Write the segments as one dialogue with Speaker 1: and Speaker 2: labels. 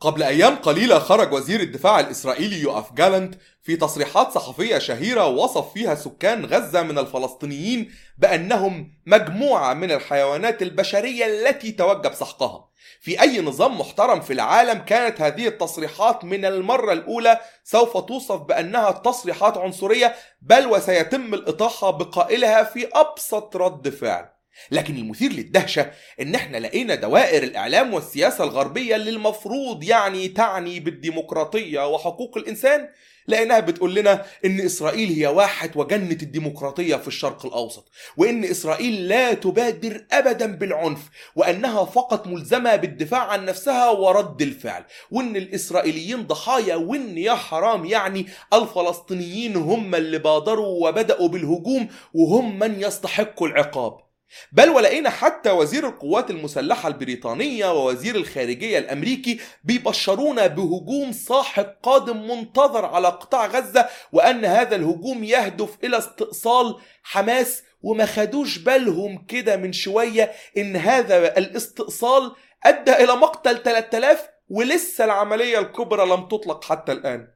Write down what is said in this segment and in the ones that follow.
Speaker 1: قبل أيام قليلة خرج وزير الدفاع الإسرائيلي يوآف جالنت في تصريحات صحفية شهيرة وصف فيها سكان غزة من الفلسطينيين بأنهم مجموعة من الحيوانات البشرية التي توجب سحقها. في أي نظام محترم في العالم كانت هذه التصريحات من المرة الأولى سوف توصف بأنها تصريحات عنصرية بل وسيتم الإطاحة بقائلها في أبسط رد فعل. لكن المثير للدهشة إن إحنا لقينا دوائر الإعلام والسياسة الغربية اللي المفروض يعني تعني بالديمقراطية وحقوق الإنسان لأنها بتقول لنا إن إسرائيل هي واحد وجنة الديمقراطية في الشرق الأوسط وإن إسرائيل لا تبادر أبدا بالعنف وأنها فقط ملزمة بالدفاع عن نفسها ورد الفعل وإن الإسرائيليين ضحايا وإن يا حرام يعني الفلسطينيين هم اللي بادروا وبدأوا بالهجوم وهم من يستحقوا العقاب. بل ولقينا حتى وزير القوات المسلحة البريطانية ووزير الخارجية الأمريكي بيبشرونا بهجوم ساحق قادم منتظر على قطاع غزة وأن هذا الهجوم يهدف إلى استئصال حماس وما خدوش بالهم كده من شوية إن هذا الاستئصال أدى إلى مقتل 3000 ولسه العملية الكبرى لم تطلق حتى الآن.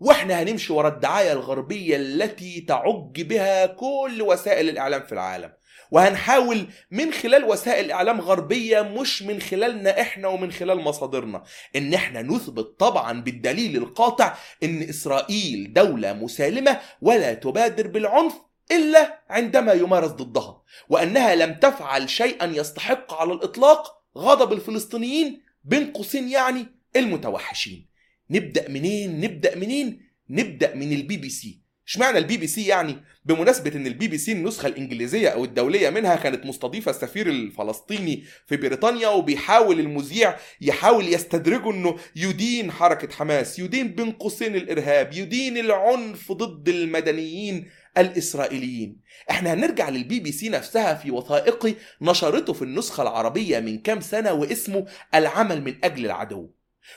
Speaker 1: وإحنا هنمشي ورا الدعاية الغربية التي تعج بها كل وسائل الإعلام في العالم. وهنحاول من خلال وسائل إعلام غربية مش من خلالنا إحنا ومن خلال مصادرنا. إن إحنا نثبت طبعا بالدليل القاطع إن إسرائيل دولة مسالمة ولا تبادر بالعنف إلا عندما يمارس ضدها وأنها لم تفعل شيئا يستحق على الإطلاق غضب الفلسطينيين بين قوسين يعني المتوحشين. نبدأ منين؟ نبدأ منين؟ نبدأ من البي بي سي. اشمعنى البي بي سي يعني؟ بمناسبة إن البي بي سي النسخة الإنجليزية أو الدولية منها كانت مستضيفة السفير الفلسطيني في بريطانيا وبيحاول المذيع يحاول يستدرجه إنه يدين حركة حماس يدين بين قوسين الإرهاب يدين العنف ضد المدنيين الإسرائيليين. إحنا هنرجع للبي بي سي نفسها في وثائقي نشرته في النسخة العربية من كام سنة واسمه العمل من أجل العدو.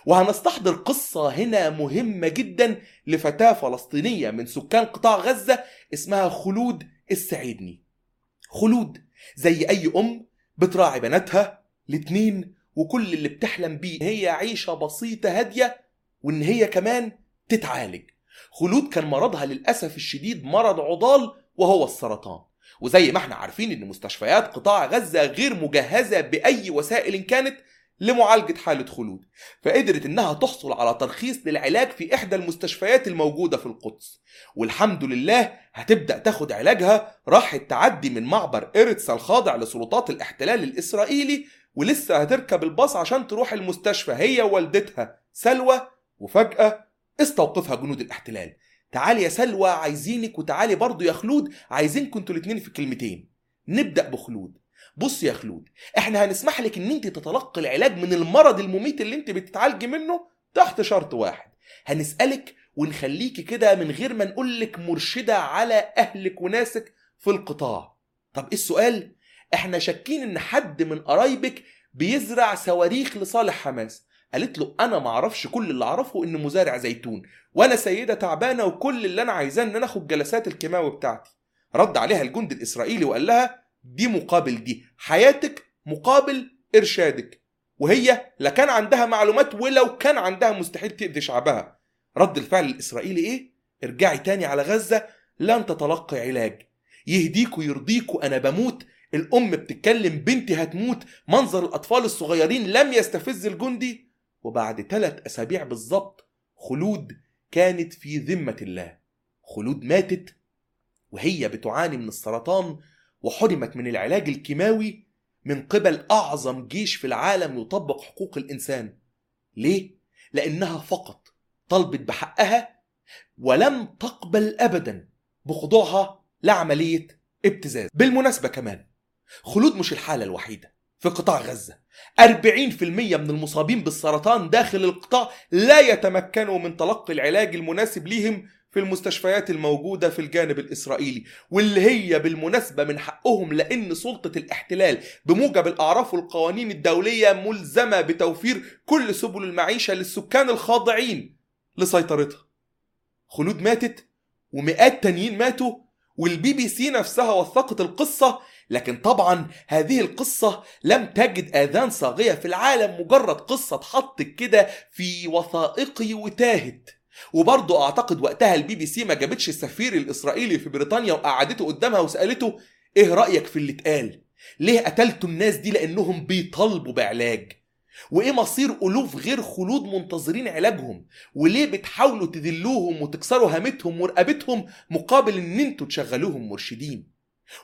Speaker 1: وهنستحضر قصة هنا مهمة جدا لفتاة فلسطينية من سكان قطاع غزة اسمها خلود السعيدني. خلود زي أي أم بتراعي بناتها الاتنين وكل اللي بتحلم بيه هي عيشة بسيطة هادية وإن هي كمان تتعالج. خلود كان مرضها للأسف الشديد مرض عضال وهو السرطان. وزي ما إحنا عارفين إن مستشفيات قطاع غزة غير مجهزة بأي وسائل كانت لمعالجة حالة خلود فقدرت إنها تحصل على ترخيص للعلاج في إحدى المستشفيات الموجودة في القدس. والحمد لله هتبدأ تاخد علاجها راحت تعدي من معبر إيرتس الخاضع لسلطات الاحتلال الإسرائيلي ولسه هتركب الباص عشان تروح المستشفى هي ووالدتها سلوى وفجأة استوقفها جنود الاحتلال. تعالي يا سلوى عايزينك وتعالي برضو يا خلود عايزينكم أنتوا الاتنين في كلمتين. نبدأ بخلود. بص يا خلود إحنا هنسمح لك ان انت تتلقي العلاج من المرض المميت اللي انت بتتعالجي منه تحت شرط واحد. هنسألك ونخليكي كده من غير ما نقول لك مرشدة على أهلك وناسك في القطاع. طب إيه السؤال؟ إحنا شاكين إن حد من قرايبك بيزرع صواريخ لصالح حماس. قالت له أنا ما أعرفش كل اللي أعرفه ان مزارع زيتون. وأنا سيدة تعبانة وكل اللي أنا عايزاه إن أنا آخد جلسات الكيماوي بتاعتي. رد عليها الجند الإسرائيلي وقال لها دي مقابل دي. حياتك مقابل إرشادك. وهي لا كان عندها معلومات ولو كان عندها مستحيل تأذي شعبها. رد الفعل الإسرائيلي إيه؟ ارجعي تاني على غزة لن تتلقي علاج. يهديكوا يرضيكوا أنا بموت. الأم بتتكلم بنتي هتموت. منظر الأطفال الصغيرين لم يستفز الجندي. وبعد ثلاث أسابيع بالظبط خلود كانت في ذمة الله. خلود ماتت وهي بتعاني من السرطان وحرمت من العلاج الكيماوي من قبل أعظم جيش في العالم يطبق حقوق الإنسان. ليه؟ لأنها فقط طلبت بحقها ولم تقبل ابدا بخضوعها لعملية ابتزاز. بالمناسبة كمان خلود مش الحالة الوحيدة. في قطاع غزة 40% من المصابين بالسرطان داخل القطاع لا يتمكنوا من تلقي العلاج المناسب ليهم في المستشفيات الموجودة في الجانب الإسرائيلي واللي هي بالمناسبة من حقهم لأن سلطة الاحتلال بموجب الأعراف والقوانين الدولية ملزمة بتوفير كل سبل المعيشة للسكان الخاضعين لسيطرتها. خلود ماتت ومئات تانيين ماتوا والبي بي سي نفسها وثقت القصة لكن طبعا هذه القصة لم تجد آذان صاغية في العالم مجرد قصة اتحطت كده في وثائقي وتاهت. وبرضه أعتقد وقتها البي بي سي ما جابتش السفير الإسرائيلي في بريطانيا وقعدته قدامها وسألته إيه رأيك في اللي اتقال؟ ليه قتلتوا الناس دي لأنهم بيطالبوا بعلاج؟ وإيه مصير الوف غير خلود منتظرين علاجهم؟ وليه بتحاولوا تذلوهم وتكسروا هامتهم ورقبتهم مقابل إن أنتوا تشغلوهم مرشدين؟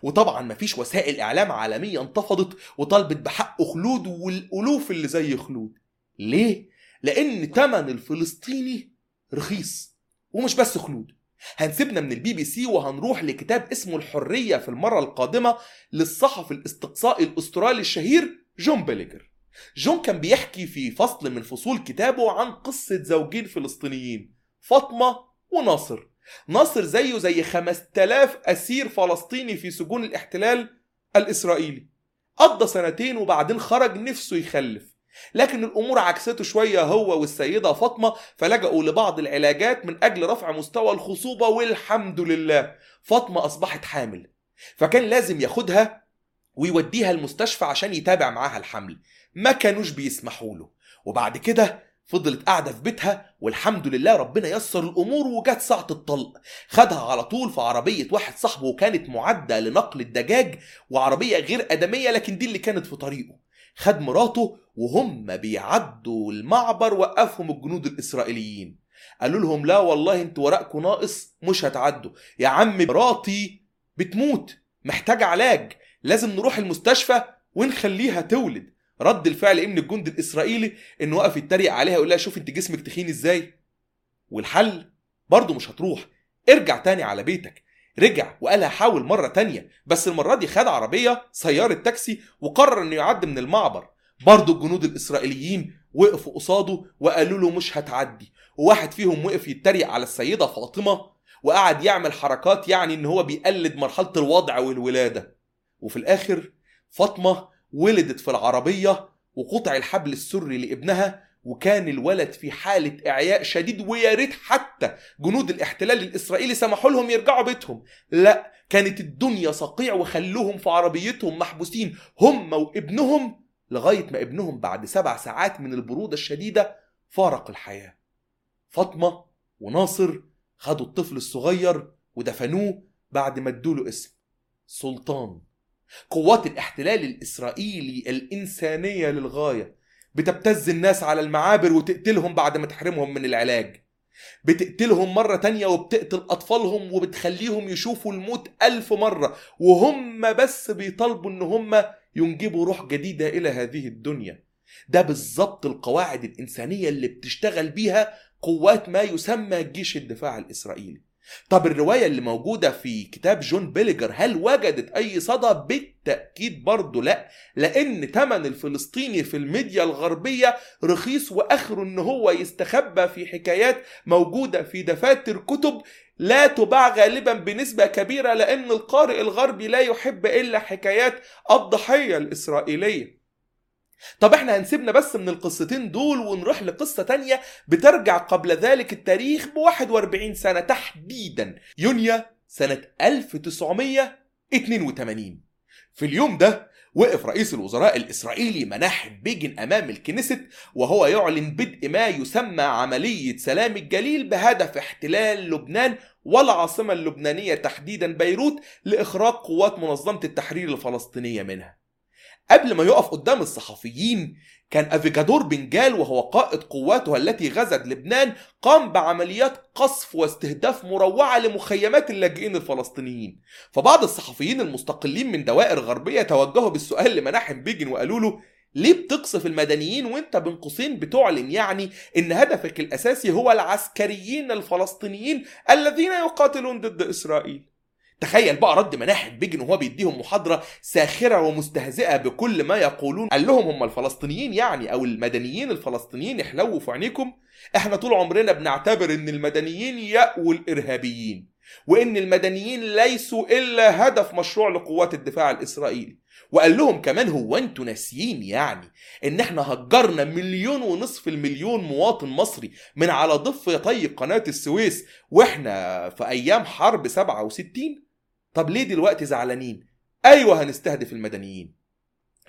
Speaker 1: وطبعا مفيش وسائل إعلام عالمية انتفضت وطالبت بحق خلود والالوف اللي زي خلود. ليه؟ لأن تمن الفلسطيني رخيص ومش بس خلود. هنسيبنا من البي بي سي وهنروح لكتاب اسمه الحرية في المرة القادمة للصحفي الإستقصائي الأسترالي الشهير جون بيلجر. جون كان بيحكي في فصل من فصول كتابه عن قصة زوجين فلسطينيين فاطمة وناصر. ناصر زيه زي 5000 أسير فلسطيني في سجون الاحتلال الإسرائيلي. قضى سنتين وبعدين خرج نفسه يخلف. لكن الأمور عكسته شوية هو والسيدة فاطمة فلجأوا لبعض العلاجات من أجل رفع مستوى الخصوبة والحمد لله. فاطمة أصبحت حامل فكان لازم ياخدها ويوديها المستشفى عشان يتابع معاها الحمل. ما كانوش بيسمحوا له. وبعد كده فضلت قاعدة في بيتها والحمد لله ربنا يسر الأمور وجت ساعة الطلق خدها على طول في عربية واحد صاحبه وكانت معدة لنقل الدجاج وعربية غير آدمية لكن دي اللي كانت في طريقه. خد مراته وهم بيعدوا المعبر وقفهم الجنود الإسرائيليين. قالوا لهم لا والله أنتوا ورقكم ناقص مش هتعدوا. يا عم مراتي بتموت محتاجة علاج. لازم نروح المستشفى ونخليها تولد. رد الفعل إيه من الجند الإسرائيلي انه وقف يتريق عليها يقول لها شوف انت جسمك تخين إزاي. والحل برضه مش هتروح. ارجع تاني على بيتك. رجع وقال هحاول مرة تانية بس المرة دي خد عربية سيارة تاكسي وقرر إنه يعدي من المعبر. برضه الجنود الإسرائيليين وقفوا قصاده وقالوا له مش هتعدي. وواحد فيهم وقف يتريق على السيدة فاطمة وقعد يعمل حركات يعني إن هو بيقلد مرحلة الوضع والولادة. وفي الآخر فاطمة ولدت في العربية وقطع الحبل السري لابنها وكان الولد في حالة إعياء شديد ويا ريت حتى جنود الاحتلال الإسرائيلي سمحوا لهم يرجعوا بيتهم. لا كانت الدنيا صقيع وخلوهم في عربيتهم محبوسين. هم وابنهم لغاية ما ابنهم بعد سبع ساعات من البرودة الشديدة فارق الحياة. فاطمة وناصر خدوا الطفل الصغير ودفنوه بعد ما ادوله اسم سلطان. قوات الاحتلال الإسرائيلي الإنسانية للغاية. بتبتز الناس على المعابر وتقتلهم بعد ما تحرمهم من العلاج. بتقتلهم مرة تانية وبتقتل أطفالهم وبتخليهم يشوفوا الموت ألف مرة. وهم بس بيطالبوا إن هم ينجبوا روح جديدة إلى هذه الدنيا ده بالظبط القواعد الإنسانية اللي بتشتغل بيها قوات ما يسمى جيش الدفاع الإسرائيلي طب الرواية اللي موجودة في كتاب جون بيلجر هل وجدت أي صدى؟ بالتأكيد برضه لا لأن تمن الفلسطيني في الميديا الغربية رخيص وآخره إن هو يستخبى في حكايات موجودة في دفاتر كتب لا تباع غالبا بنسبة كبيرة لأن القارئ الغربي لا يحب إلا حكايات الضحية الإسرائيلية. طب إحنا هنسيبنا بس من القصتين دول ونروح لقصة تانية بترجع قبل ذلك التاريخ ب 41 سنة تحديدا. يونيو سنة 1982 في اليوم ده وقف رئيس الوزراء الإسرائيلي مناحم بيجن أمام الكنيست وهو يعلن بدء ما يسمى عملية سلام الجليل بهدف احتلال لبنان والعاصمة اللبنانية تحديدا بيروت لإخراج قوات منظمة التحرير الفلسطينية منها. قبل ما يقف قدام الصحفيين كان أفيجادور بنجال وهو قائد قواته التي غزت لبنان قام بعمليات قصف واستهداف مروعة لمخيمات اللاجئين الفلسطينيين. فبعض الصحفيين المستقلين من دوائر غربية توجهوا بالسؤال لمناحم بيجن وقالوا له ليه بتقصف المدنيين وانت بين قوسين بتعلن يعني إن هدفك الأساسي هو العسكريين الفلسطينيين الذين يقاتلون ضد إسرائيل؟ تخيل بقى رد مناحم بيجن وهو بيديهم محاضرة ساخرة ومستهزئة بكل ما يقولون. قال لهم هم الفلسطينيين يعني أو المدنيين الفلسطينيين يحلوا في عينيكم. إحنا طول عمرنا بنعتبر إن المدنيين يأووا الإرهابيين وإن المدنيين ليسوا إلا هدف مشروع لقوات الدفاع الإسرائيلي. وقال لهم كمان هو أنتوا ناسيين يعني إن إحنا هجرنا مليون ونصف المليون مواطن مصري من على ضفتي قناة السويس وإحنا في أيام حرب 67 طب ليه دلوقتي زعلانين؟ أيوه هنستهدف المدنيين.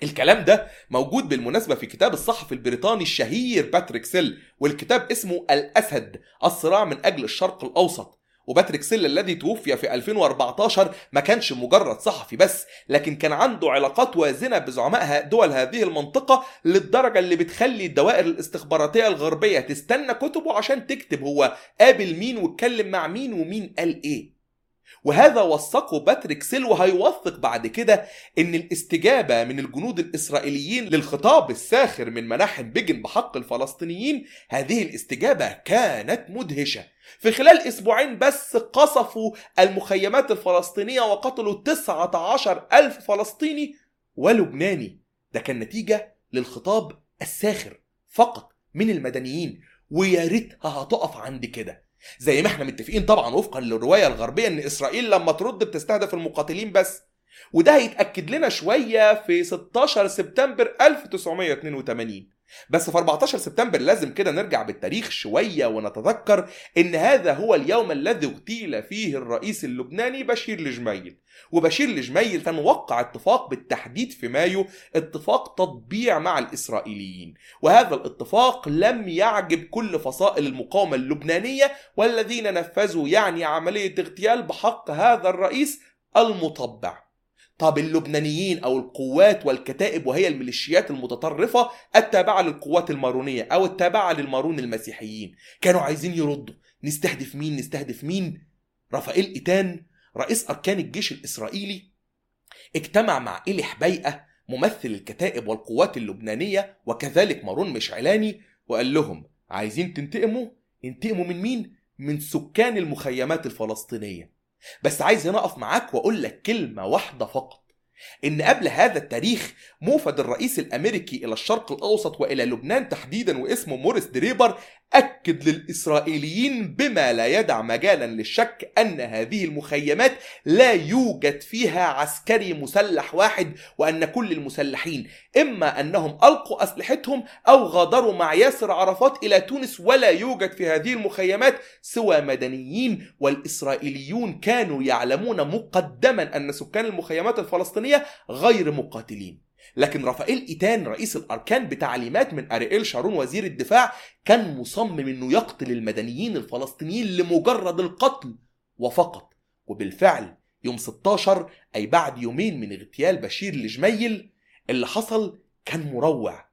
Speaker 1: الكلام ده موجود بالمناسبة في كتاب الصحفي البريطاني الشهير باتريك سيل والكتاب اسمه الأسد الصراع من أجل الشرق الأوسط. وباتريك سيل الذي توفي في 2014 ما كانش مجرد صحفي بس لكن كان عنده علاقات وازنة بزعماء دول هذه المنطقة للدرجة اللي بتخلي الدوائر الاستخباراتية الغربية تستنى كتبه عشان تكتب هو قابل مين واتكلم مع مين ومين قال إيه. وهذا وثقه باتريك سيل وهيوثق بعد كده إن الاستجابة من الجنود الإسرائيليين للخطاب الساخر من مناحم بيجن بحق الفلسطينيين هذه الاستجابة كانت مدهشة. في خلال أسبوعين بس قصفوا المخيمات الفلسطينية وقتلوا 19 ألف فلسطيني ولبناني. ده كان نتيجة للخطاب الساخر فقط من المدنيين ويا ريتها هتقف عند كده. زي ما إحنا متفقين طبعا وفقا للرواية الغربية إن إسرائيل لما ترد بتستهدف المقاتلين بس. وده هيتأكد لنا شوية في 16 سبتمبر 1982 بس في 14 سبتمبر لازم كده نرجع بالتاريخ شوية ونتذكر إن هذا هو اليوم الذي اغتيل فيه الرئيس اللبناني بشير الجميل. وبشير الجميل كان وقع اتفاق بالتحديد في مايو اتفاق تطبيع مع الإسرائيليين. وهذا الاتفاق لم يعجب كل فصائل المقاومة اللبنانية والذين نفذوا يعني عملية اغتيال بحق هذا الرئيس المطبع. طب اللبنانيين أو القوات والكتائب وهي الميليشيات المتطرفة التابعة للقوات المارونية أو التابعة للمارون المسيحيين. كانوا عايزين يردوا. نستهدف مين؟ نستهدف مين؟ رافائيل إيتان رئيس أركان الجيش الإسرائيلي. اجتمع مع إلي حبيقه ممثل الكتائب والقوات اللبنانية وكذلك مارون مشعلاني وقال لهم عايزين تنتقموا؟ انتقموا من مين؟ من سكان المخيمات الفلسطينية. بس عايز هنا أقف معاك وأقول لك كلمة واحدة فقط. إن قبل هذا التاريخ موفد الرئيس الأمريكي إلى الشرق الأوسط وإلى لبنان تحديدا واسمه موريس دريبر أكد للإسرائيليين بما لا يدع مجالا للشك أن هذه المخيمات لا يوجد فيها عسكري مسلح واحد وأن كل المسلحين إما أنهم ألقوا أسلحتهم أو غادروا مع ياسر عرفات إلى تونس ولا يوجد في هذه المخيمات سوى مدنيين والإسرائيليون كانوا يعلمون مقدما أن سكان المخيمات الفلسطينيه غير مقاتلين. لكن رافائيل إيتان رئيس الأركان بتعليمات من ارييل شارون وزير الدفاع كان مصمم إنه يقتل المدنيين الفلسطينيين لمجرد القتل وفقط. وبالفعل يوم 16 أي بعد يومين من اغتيال بشير الجميل اللي حصل كان مروع.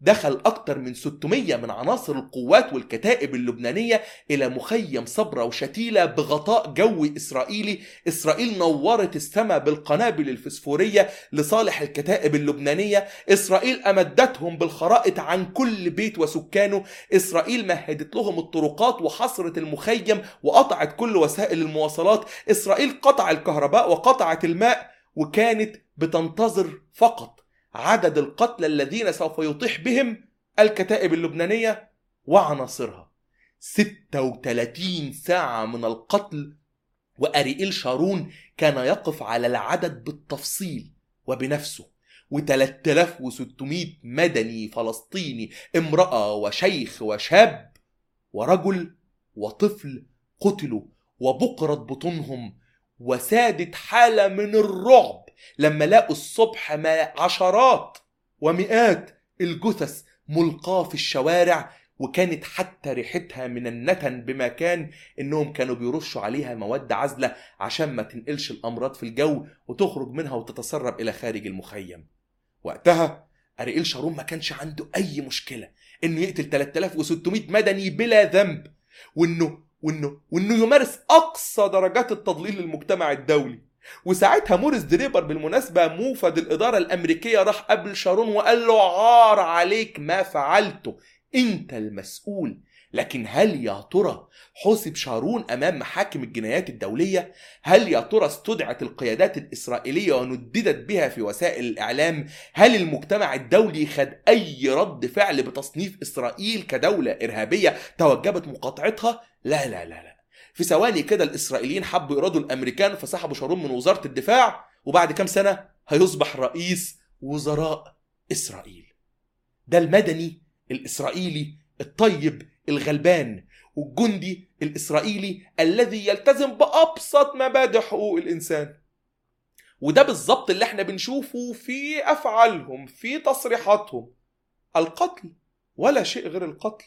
Speaker 1: دخل أكثر من 600 من عناصر القوات والكتائب اللبنانية إلى مخيم صبرا وشتيلة بغطاء جوي إسرائيلي. إسرائيل نورت السماء بالقنابل الفسفورية لصالح الكتائب اللبنانية. إسرائيل أمدتهم بالخرائط عن كل بيت وسكانه. إسرائيل مهدت لهم الطرقات وحصرت المخيم وقطعت كل وسائل المواصلات. إسرائيل قطع الكهرباء وقطعت الماء وكانت بتنتظر فقط. عدد القتلى الذين سوف يطيح بهم الكتائب اللبنانية وعناصرها. 36 ساعة من القتل وأريئيل شارون كان يقف على العدد بالتفصيل وبنفسه. و3600 مدني فلسطيني امرأة وشيخ وشاب ورجل وطفل قتلوا وبقرت بطونهم وسادت حالة من الرعب. لما لقوا الصبح ما عشرات ومئات الجثث ملقاة في الشوارع وكانت حتى ريحتها من النتن بما كان إنهم كانوا بيرشوا عليها مواد عازلة عشان ما تنقلش الأمراض في الجو وتخرج منها وتتسرب إلى خارج المخيم. وقتها اريئيل شارون ما كانش عنده أي مشكلة إنه يقتل 3600 مدني بلا ذنب وإنه وإنه وإنه يمارس أقصى درجات التضليل للمجتمع الدولي وساعتها موريس دريبر بالمناسبة موفد الإدارة الأمريكية راح قابل شارون وقال له عار عليك ما فعلته أنت المسؤول لكن هل يا ترى حسب شارون أمام محاكم الجنايات الدولية؟ هل يا ترى استدعت القيادات الإسرائيلية ونددت بها في وسائل الإعلام؟ هل المجتمع الدولي خد أي رد فعل بتصنيف إسرائيل كدولة إرهابية توجبت مقاطعتها؟ لا لا لا لا في ثواني كده الإسرائيليين حبوا يرادوا الأمريكان فسحبوا شارون من وزارة الدفاع وبعد كام سنة هيصبح رئيس وزراء إسرائيل. ده المدني الإسرائيلي الطيب الغلبان والجندي الإسرائيلي الذي يلتزم بأبسط مبادئ حقوق الإنسان. وده بالظبط اللي إحنا بنشوفه في أفعالهم في تصريحاتهم. القتل ولا شيء غير القتل.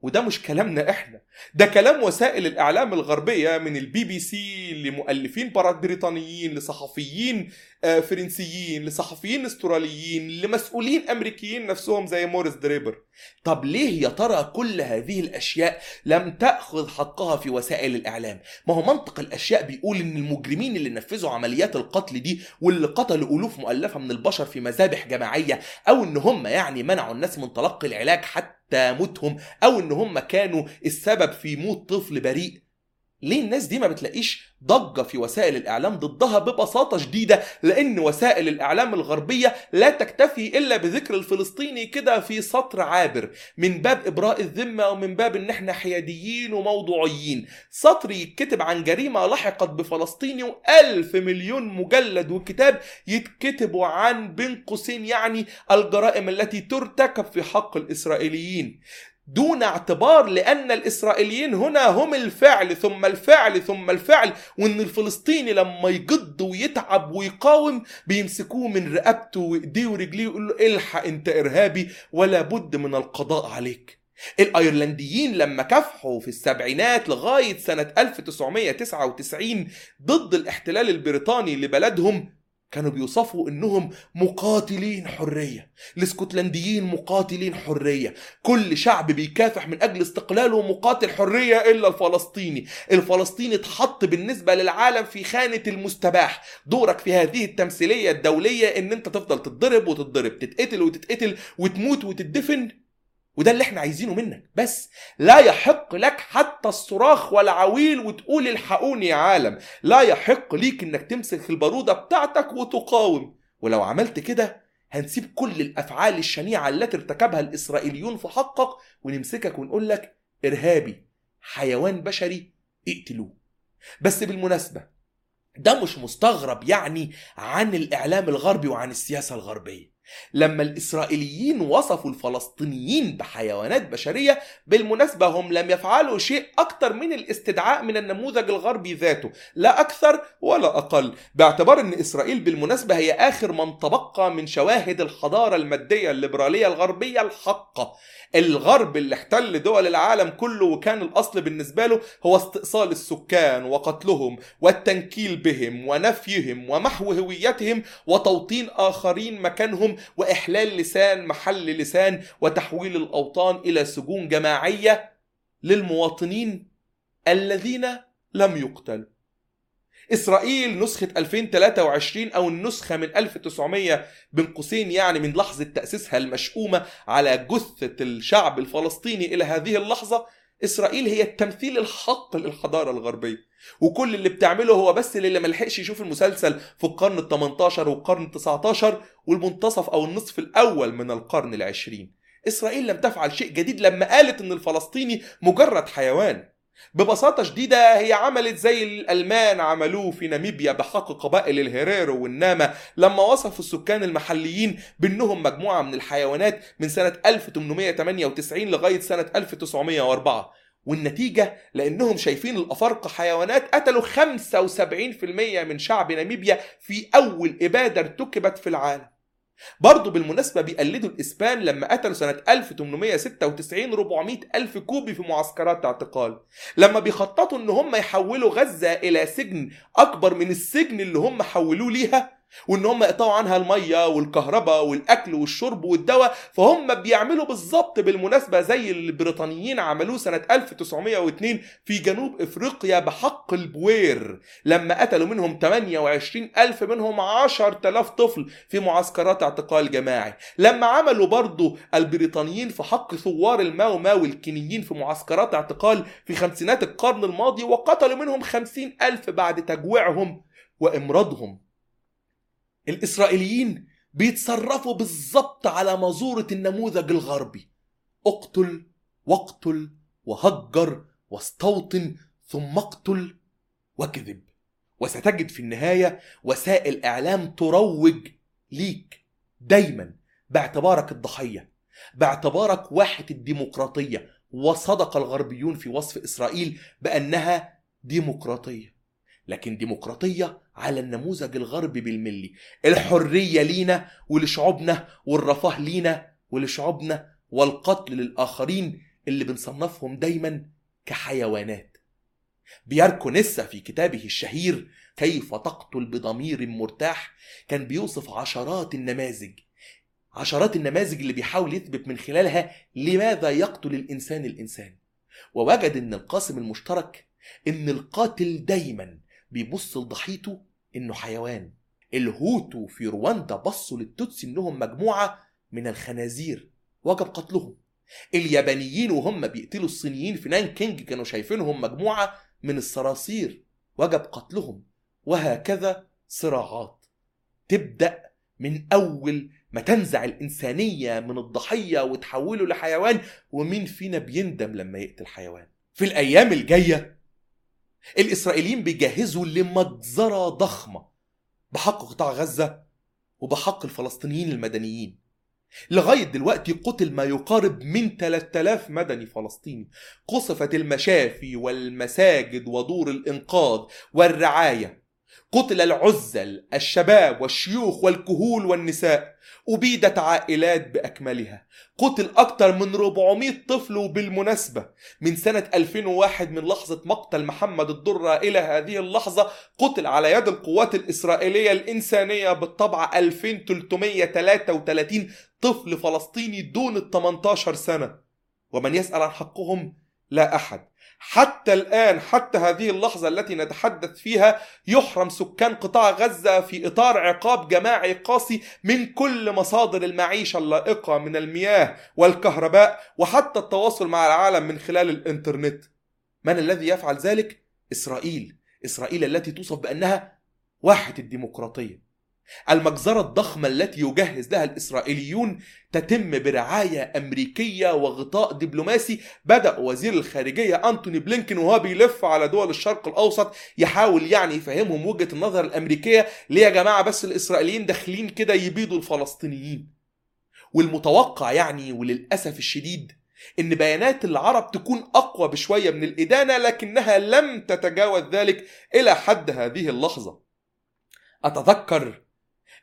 Speaker 1: وده مش كلامنا إحنا. ده كلام وسائل الإعلام الغربية من البي بي سي لمؤلفين بريطانيين لصحفيين فرنسيين لصحفيين أستراليين لمسؤولين أمريكيين نفسهم زي موريس دريبر. طب ليه يا ترى كل هذه الأشياء لم تأخذ حقها في وسائل الإعلام؟ ما هو منطق الأشياء بيقول إن المجرمين اللي نفذوا عمليات القتل دي واللي قتلوا ألوف مؤلفة من البشر في مذابح جماعية أو إن هم يعني منعوا الناس من تلقي العلاج حتى موتهم أو إن هم كانوا السبب في موت طفل بريء ليه الناس دي ما بتلاقيش ضجة في وسائل الإعلام ضدها ببساطة شديدة؟ لأن وسائل الإعلام الغربية لا تكتفي إلا بذكر الفلسطيني كده في سطر عابر من باب إبراء الذمة ومن باب إن إحنا حياديين وموضوعيين. سطر يتكتب عن جريمة لحقت بفلسطيني وألف مليون مجلد وكتاب يتكتبوا عن بين قوسين يعني الجرائم التي ترتكب في حق الإسرائيليين. دون اعتبار لأن الإسرائيليين هنا هم الفعل ثم الفعل ثم الفعل وإن الفلسطيني لما يجد ويتعب ويقاوم بيمسكوه من رقبته وإيديه ورجليه ويقول له إلحق أنت إرهابي ولا بد من القضاء عليك. الأيرلنديين لما كافحوا في السبعينات لغاية سنة 1999 ضد الاحتلال البريطاني لبلدهم كانوا بيوصفوا إنهم مقاتلين حرية الإسكتلنديين مقاتلين حرية. كل شعب بيكافح من أجل استقلاله مقاتل حرية إلا الفلسطيني. الفلسطيني اتحط بالنسبة للعالم في خانة المستباح. دورك في هذه التمثيلية الدولية إن أنت تفضل تتضرب وتتضرب تتقتل وتتقتل وتموت وتدفن. وده اللي إحنا عايزينه منك. بس لا يحق لك حتى الصراخ والعويل وتقول الحقوني يا عالم. لا يحق ليك إنك تمسك البارودة بتاعتك وتقاوم. ولو عملت كده هنسيب كل الأفعال الشنيعة التي ارتكبها الإسرائيليون في حقك ونمسكك ونقول لك إرهابي حيوان بشري اقتلوه. بس بالمناسبة ده مش مستغرب يعني عن الإعلام الغربي وعن السياسة الغربية. لما الإسرائيليين وصفوا الفلسطينيين بحيوانات بشرية بالمناسبة هم لم يفعلوا شيء أكثر من الاستدعاء من النموذج الغربي ذاته لا أكثر ولا أقل. باعتبار أن إسرائيل بالمناسبة هي آخر من تبقى من شواهد الحضارة المادية الليبرالية الغربية الحقة. الغرب اللي احتل دول العالم كله وكان الأصل بالنسبة له هو استئصال السكان وقتلهم والتنكيل بهم ونفيهم ومحو هويتهم وتوطين آخرين مكانهم وإحلال لسان محل لسان وتحويل الأوطان إلى سجون جماعية للمواطنين الذين لم يقتلوا. إسرائيل نسخة 2023 أو النسخة من 1900 بين قوسين يعني من لحظة تأسيسها المشؤومة على جثة الشعب الفلسطيني إلى هذه اللحظة إسرائيل هي التمثيل الحق للحضارة الغربية. وكل اللي بتعمله هو بس اللي ملحقش يشوف المسلسل في القرن ال 18 والقرن ال 19 والمنتصف أو النصف الأول من القرن العشرين. إسرائيل لم تفعل شيء جديد لما قالت إن الفلسطيني مجرد حيوان. ببساطة شديدة هي عملت زي الألمان عملوه في ناميبيا بحق قبائل الهيريرو والناما لما وصفوا السكان المحليين بأنهم مجموعة من الحيوانات من سنة 1898 لغاية سنة 1904 والنتيجة؟ لأنهم شايفين الأفارقة حيوانات قتلوا 75% من شعب ناميبيا في أول إبادة ارتكبت في العالم. برضه بالمناسبة بيقلدوا الإسبان لما قتلوا سنة 1896 400 ألف كوبي في معسكرات اعتقال. لما بيخططوا إن هم يحولوا غزة إلى سجن أكبر من السجن اللي هم حولوه ليها وإن هم يقطعوا عنها المية والكهرباء والأكل والشرب والدواء فهم بيعملوا بالظبط بالمناسبة زي اللي البريطانيين عملوه سنة 1902 في جنوب إفريقيا بحق البوير. لما قتلوا منهم 28 ألف منهم 10000 طفل في معسكرات اعتقال جماعي. لما عملوا برضو البريطانيين في حق ثوار الماو ماو الكينيين في معسكرات اعتقال في خمسينات القرن الماضي وقتلوا منهم 50 ألف بعد تجويعهم وإمراضهم. الإسرائيليين بيتصرفوا بالظبط على مزورة النموذج الغربي. اقتل واقتل وهجر واستوطن ثم اقتل وكذب. وستجد في النهاية وسائل إعلام تروج ليك دايما باعتبارك الضحية باعتبارك واحة الديمقراطية. وصدق الغربيون في وصف إسرائيل بأنها ديمقراطية. لكن ديمقراطية على النموذج الغربي بالملي. الحرية لينا ولشعوبنا والرفاه لينا ولشعوبنا والقتل للآخرين اللي بنصنفهم دايما كحيوانات. بياركو نسا في كتابه الشهير كيف تقتل بضمير مرتاح كان بيوصف عشرات النماذج. عشرات النماذج اللي بيحاول يثبت من خلالها لماذا يقتل الإنسان الإنسان. ووجد أن القاسم المشترك أن القاتل دايما بيبص لضحيته إنه حيوان. الهوتو في رواندا بصوا للتوتسي إنهم مجموعة من الخنازير. وجب قتلهم. اليابانيين وهم بيقتلوا الصينيين في نان كينج كانوا شايفينهم مجموعة من الصراصير. وجب قتلهم. وهكذا صراعات. تبدأ من أول ما تنزع الإنسانية من الضحية وتحوله لحيوان. ومين فينا بيندم لما يقتل حيوان؟ في الأيام الجاية الإسرائيليين بيجهزوا لمجزرة ضخمة بحق قطاع غزة وبحق الفلسطينيين المدنيين. لغاية دلوقتي قتل ما يقارب من 3000 مدني فلسطيني. قصفت المشافي والمساجد ودور الإنقاذ والرعاية. قتل العزل الشباب والشيوخ والكهول والنساء. أبيدت عائلات بأكملها. قتل أكثر من 400 طفل وبالمناسبة من سنة 2001 من لحظة مقتل محمد الدرة إلى هذه اللحظة قتل على يد القوات الإسرائيلية الإنسانية بالطبع 2333 طفل فلسطيني دون ال 18 سنة. ومن يسأل عن حقهم؟ لا أحد. حتى الآن حتى هذه اللحظة التي نتحدث فيها يحرم سكان قطاع غزة في إطار عقاب جماعي قاسي من كل مصادر المعيشة اللائقة من المياه والكهرباء وحتى التواصل مع العالم من خلال الإنترنت. من الذي يفعل ذلك؟ إسرائيل. إسرائيل التي توصف بأنها واحة الديمقراطية. المجزرة الضخمة التي يجهز لها الإسرائيليون تتم برعاية أمريكية وغطاء دبلوماسي. بدأ وزير الخارجية أنتوني بلينكن وهو بيلف على دول الشرق الأوسط يحاول يعني يفهمهم وجهة النظر الأمريكية ليه يا جماعة بس الإسرائيليين داخلين كده يبيدوا الفلسطينيين. والمتوقع يعني وللأسف الشديد إن بيانات العرب تكون أقوى بشوية من الإدانة لكنها لم تتجاوز ذلك إلى حد هذه اللحظة. أتذكر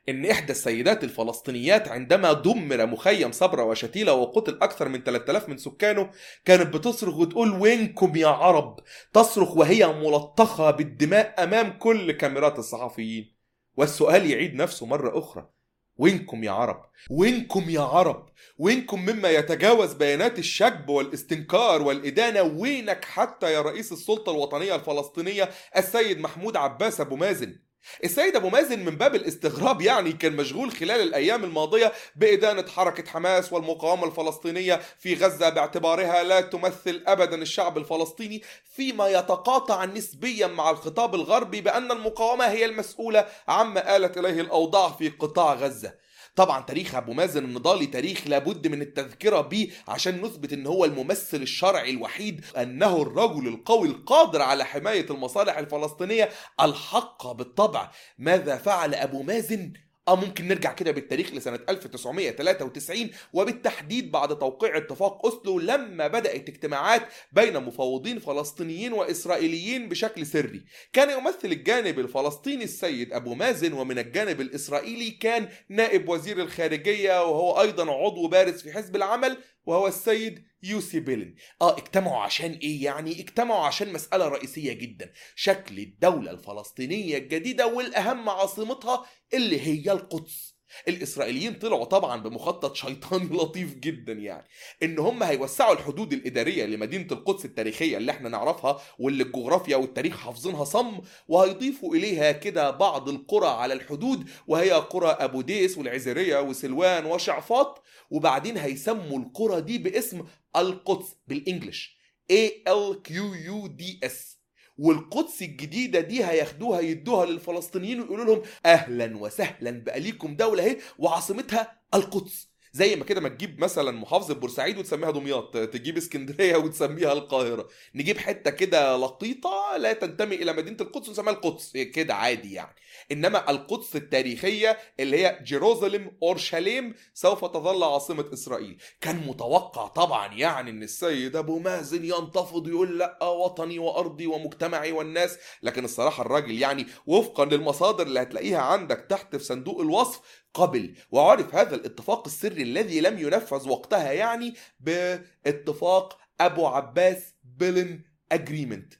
Speaker 1: إن إحدى السيدات الفلسطينيات عندما دمر مخيم صبرا وشتيلة وقتل أكثر من 3000 من سكانه كانت بتصرخ وتقول وينكم يا عرب؟ تصرخ وهي ملطخة بالدماء أمام كل كاميرات الصحفيين. والسؤال يعيد نفسه مرة أخرى. وينكم يا عرب؟ وينكم يا عرب؟ وينكم مما يتجاوز بيانات الشجب والاستنكار والإدانة؟ وينك حتى يا رئيس السلطة الوطنية الفلسطينية السيد محمود عباس أبو مازن؟ السيد أبو مازن من باب الاستغراب يعني كان مشغول خلال الأيام الماضية بإدانة حركة حماس والمقاومة الفلسطينية في غزة باعتبارها لا تمثل ابدا الشعب الفلسطيني فيما يتقاطع نسبيا مع الخطاب الغربي بأن المقاومة هي المسؤولة عما آلت إليه الأوضاع في قطاع غزة. طبعا تاريخ أبو مازن النضالي تاريخ لابد من التذكرة به عشان نثبت إن هو الممثل الشرعي الوحيد أنه الرجل القوي القادر على حماية المصالح الفلسطينية الحقه بالطبع. ماذا فعل أبو مازن؟ آه ممكن نرجع كده بالتاريخ لسنة 1993 وبالتحديد بعد توقيع اتفاق أسلو لما بدأت اجتماعات بين مفوضين فلسطينيين وإسرائيليين بشكل سري. كان يمثل الجانب الفلسطيني السيد أبو مازن ومن الجانب الإسرائيلي كان نائب وزير الخارجية وهو أيضا عضو بارز في حزب العمل وهو السيد يوسي بيلن. آه اجتمعوا عشان إيه؟ يعني اجتمعوا عشان مسألة رئيسية جدا. شكل الدولة الفلسطينية الجديدة والأهم عاصمتها اللي هي القدس. الإسرائيليين طلعوا طبعا بمخطط شيطاني لطيف جدا يعني إن هم هيوسعوا الحدود الإدارية لمدينة القدس التاريخية اللي إحنا نعرفها واللي الجغرافيا والتاريخ حافظينها صم وهيضيفوا إليها كده بعض القرى على الحدود وهي قرى أبو ديس والعزيرية وسلوان وشعفاط وبعدين هيسموا القرى دي باسم القدس بالإنجلش A L Q U D S. والقدس الجديدة دي هياخدوها يدوها للفلسطينيين ويقولوا لهم أهلا وسهلا بقى ليكم دولة أهي وعاصمتها القدس. زي ما كده ما تجيب مثلا محافظة بورسعيد وتسميها دمياط تجيب اسكندرية وتسميها القاهرة. نجيب حتة كده لقيطه لا تنتمي إلى مدينة القدس ونسميها القدس. كده عادي يعني. إنما القدس التاريخية اللي هي جيروزاليم أورشليم سوف تظل عاصمة إسرائيل. كان متوقع طبعا يعني إن السيد أبو مازن ينتفض يقول لأ وطني وأرضي ومجتمعي والناس. لكن الصراحة الراجل يعني وفقا للمصادر اللي هتلاقيها عندك تحت في صندوق الوصف قبل. وعرف هذا الاتفاق السري الذي لم ينفذ وقتها يعني باتفاق أبو عباس بيلن أجريمنت.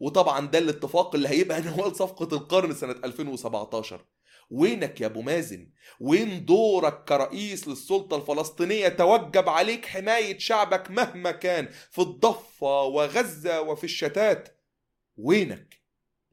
Speaker 1: وطبعا ده الاتفاق اللي هيبقى نوال صفقة القرن سنة 2017 وينك يا أبو مازن؟ وين دورك كرئيس للسلطة الفلسطينية؟ توجب عليك حماية شعبك مهما كان في الضفة وغزة وفي الشتات. وينك؟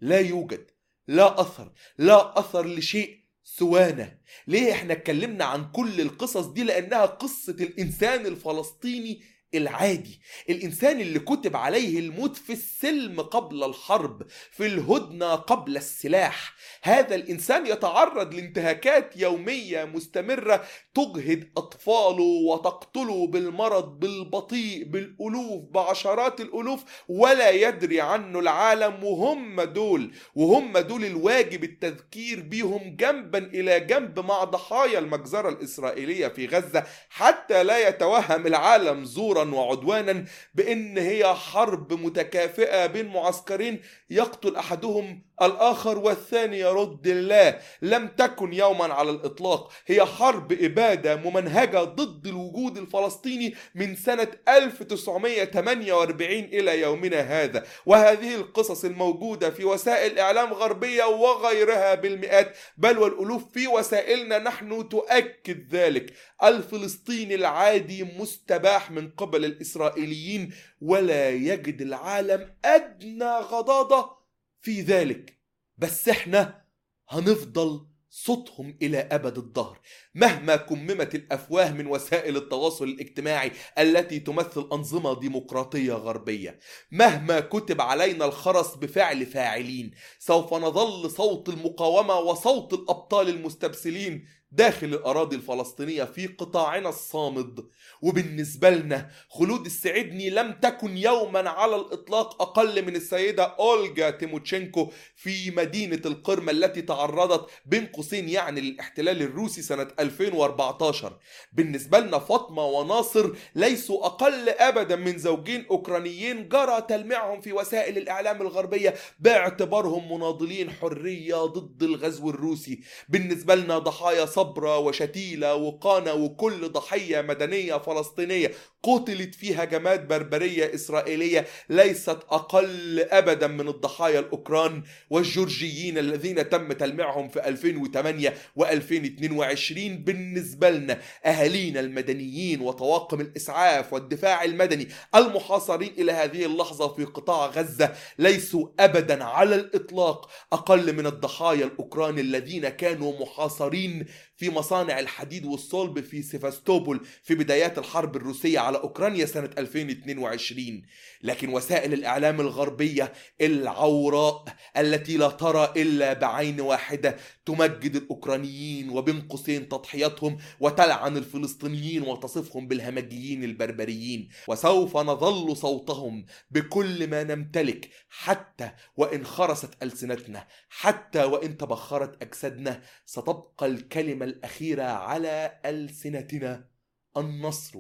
Speaker 1: لا يوجد لا أثر لا أثر لشيء سوانا. ليه إحنا اتكلمنا عن كل القصص دي؟ لأنها قصة الإنسان الفلسطيني العادي. الإنسان اللي كتب عليه الموت في السلم قبل الحرب في الهدنة قبل السلاح هذا الإنسان يتعرض لانتهاكات يومية مستمرة تجهد أطفاله وتقتله بالمرض بالبطيء بالألوف بعشرات الألوف ولا يدري عنه العالم. وهم دول وهم دول الواجب التذكير بيهم جنبا إلى جنب مع ضحايا المجزرة الإسرائيلية في غزة. حتى لا يتوهم العالم زورا وعدوانا بأن هي حرب متكافئة بين معسكرين يقتل أحدهم الآخر والثاني يرد الله لم تكن يوما على الإطلاق. هي حرب إبادة ممنهجة ضد الوجود الفلسطيني من سنة 1948 إلى يومنا هذا. وهذه القصص الموجودة في وسائل إعلام غربية وغيرها بالمئات بل والألوف في وسائلنا نحن تؤكد ذلك. الفلسطيني العادي مستباح من قبل الإسرائيليين ولا يجد العالم أدنى غضاضة في ذلك. بس إحنا هنفضل صوتهم إلى أبد الدهر مهما كممت الأفواه من وسائل التواصل الاجتماعي التي تمثل أنظمة ديمقراطية غربية. مهما كتب علينا الخرس بفعل فاعلين سوف نظل صوت المقاومة وصوت الأبطال المستبسلين داخل الأراضي الفلسطينية في قطاعنا الصامد. وبالنسبة لنا خلود السعدني لم تكن يوما على الإطلاق أقل من السيدة أولجا تيموتشينكو في مدينة القرم التي تعرضت بين قوسين يعني للاحتلال الروسي سنة 2014 بالنسبة لنا فاطمة وناصر ليسوا أقل أبدا من زوجين أوكرانيين جرى تلميعهم في وسائل الإعلام الغربية باعتبارهم مناضلين حرية ضد الغزو الروسي. بالنسبة لنا ضحايا صبرة وشتيلة وقانا وكل ضحية مدنية فلسطينية. قتلت في هجمات بربرية إسرائيلية ليست أقل أبدا من الضحايا الأوكران والجورجيين الذين تم تلميعهم في 2008 و2022 بالنسبة لنا أهالينا المدنيين وطواقم الإسعاف والدفاع المدني المحاصرين إلى هذه اللحظة في قطاع غزة ليسوا أبدا على الإطلاق أقل من الضحايا الأوكران الذين كانوا محاصرين في مصانع الحديد والصلب في سيفاستوبول في بدايات الحرب الروسية على أوكرانيا سنة 2022 لكن وسائل الإعلام الغربية العوراء التي لا ترى إلا بعين واحدة تمجد الأوكرانيين وبين قوسين تضحياتهم وتلعن الفلسطينيين وتصفهم بالهمجيين البربريين. وسوف نظل صوتهم بكل ما نمتلك حتى وإن خرست ألسنتنا حتى وإن تبخرت أجسادنا. ستبقى الكلمة الأخيرة على ألسنتنا النصر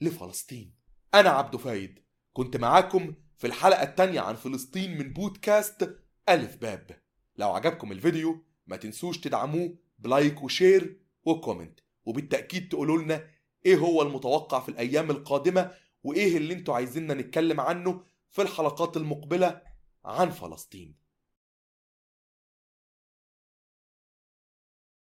Speaker 1: لفلسطين. أنا عبد فايد. كنت معاكم في الحلقة التانية عن فلسطين من بودكاست ألف باب. لو عجبكم الفيديو ما تنسوش تدعموه ب like و share و comment. وبالتأكيد تقولوا لنا إيه هو المتوقع في الأيام القادمة وإيه اللي أنتوا عايزيننا نتكلم عنه في الحلقات المقبلة عن فلسطين.